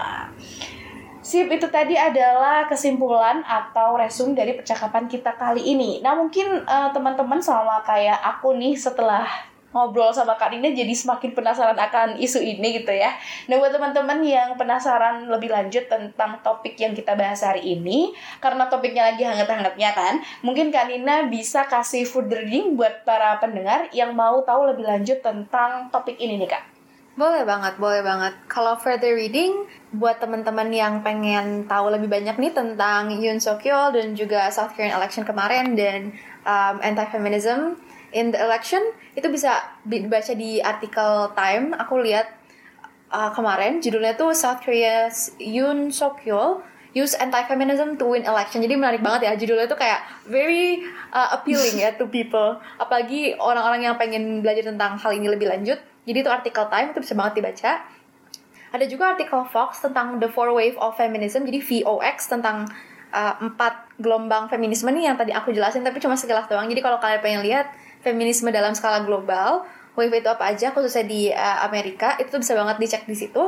Speaker 1: Sip, itu tadi adalah kesimpulan atau resume dari percakapan kita kali ini. Nah, mungkin eh, teman-teman sama kayak aku nih setelah ngobrol sama Kak Nina jadi semakin penasaran akan isu ini gitu ya. Nah buat teman-teman yang penasaran lebih lanjut tentang topik yang kita bahas hari ini, karena topiknya lagi hangat-hangatnya kan, mungkin Kak Nina bisa kasih food reading buat para pendengar yang mau tahu lebih lanjut tentang topik ini nih Kak.
Speaker 7: Boleh banget, boleh banget. Kalau further reading, buat teman-teman yang pengen tahu lebih banyak nih tentang Yoon Suk Yeol dan juga South Korean election kemarin dan um, anti-feminism in the election, itu bisa dibaca di artikel Time. Aku lihat uh, kemarin, judulnya tuh South Korea's Yoon Suk Yeol use anti-feminism to win election. Jadi menarik banget ya judulnya tuh kayak very uh, appealing ya to people. Apalagi orang-orang yang pengen belajar tentang hal ini lebih lanjut. Jadi itu artikel Time itu bisa banget dibaca. Ada juga artikel Fox tentang the four wave of feminism. Jadi VOX tentang uh, empat gelombang feminisme nih yang tadi aku jelasin tapi cuma sekilas doang. Jadi kalau kalian pengen lihat feminisme dalam skala global, wave itu apa aja khususnya di uh, Amerika itu tuh bisa banget dicek di situ.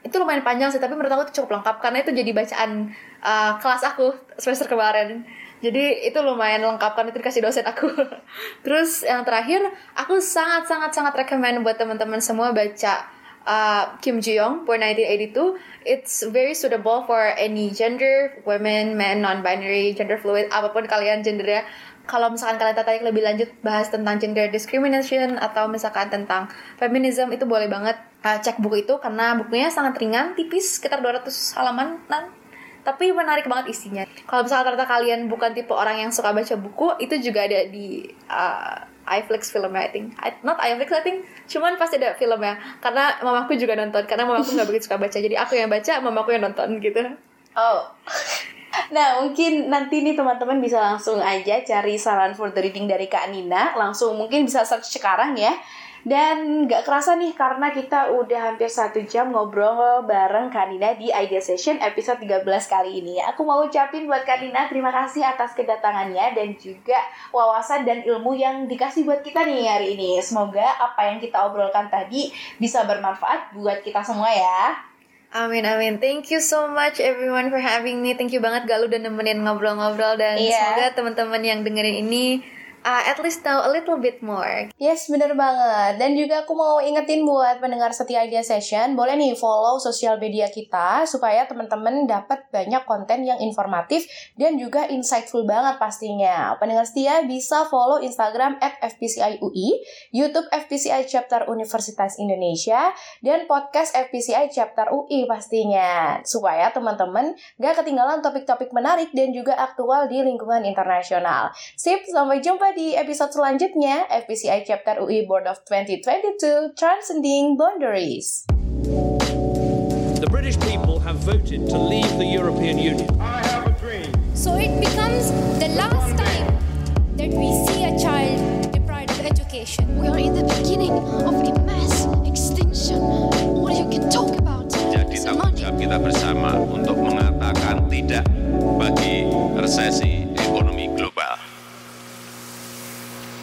Speaker 7: Itu lumayan panjang sih tapi menurut aku itu cukup lengkap karena itu jadi bacaan uh, kelas aku semester kemarin. Jadi itu lumayan lengkap karena itu dikasih dosen aku. Terus yang terakhir aku sangat sangat sangat recommend buat teman-teman semua baca uh, Kim Ji Young for 1982 it's very suitable for any gender women men non-binary gender fluid apa pun kalian gendernya kalau misalkan kalian tertarik lebih lanjut bahas tentang gender discrimination atau misalkan tentang feminism itu boleh banget uh, cek buku itu karena bukunya sangat ringan, tipis, sekitar 200 halaman. Tapi menarik banget isinya. Kalau misalkan ternyata kalian bukan tipe orang yang suka baca buku, itu juga ada di uh, iFlix filmnya I think. I, not iFlix I think, cuman pasti ada filmnya. Karena mamaku juga nonton, karena mamaku nggak begitu suka baca. Jadi aku yang baca, mamaku yang nonton gitu.
Speaker 1: Oh. Nah, mungkin nanti nih teman-teman bisa langsung aja cari saran for the reading dari Kak Nina. Langsung mungkin bisa search sekarang ya. Dan gak kerasa nih karena kita udah hampir satu jam ngobrol bareng Kak Nina di Idea Session episode 13 kali ini. Aku mau ucapin buat Kak Nina terima kasih atas kedatangannya dan juga wawasan dan ilmu yang dikasih buat kita nih hari ini. Semoga apa yang kita obrolkan tadi bisa bermanfaat buat kita semua ya.
Speaker 7: Amin amin. Thank you so much everyone for having me. Thank you banget Galuh udah nemenin ngobrol-ngobrol dan
Speaker 1: Iya.
Speaker 7: semoga teman-teman yang dengerin ini uh, at least know a little bit more.
Speaker 1: Yes, bener banget. Dan juga aku mau ingetin buat pendengar setia Idea Session, boleh nih follow sosial media kita supaya teman-teman dapat banyak konten yang informatif dan juga insightful banget pastinya. Pendengar setia bisa follow Instagram at FPCIUI, YouTube FPCI Chapter Universitas Indonesia, dan podcast FPCI Chapter UI pastinya. Supaya teman-teman gak ketinggalan topik-topik menarik dan juga aktual di lingkungan internasional. Sip, sampai jumpa di episode selanjutnya FPCI Chapter UI Board of 2022 Transcending Boundaries.
Speaker 2: The British people have voted to leave the European Union.
Speaker 4: So it becomes the last time that we see a child deprived of education.
Speaker 5: We are in the beginning of a mass extinction. All you can talk about
Speaker 6: Jadi tanggung jawab kita bersama untuk mengatakan tidak bagi resesi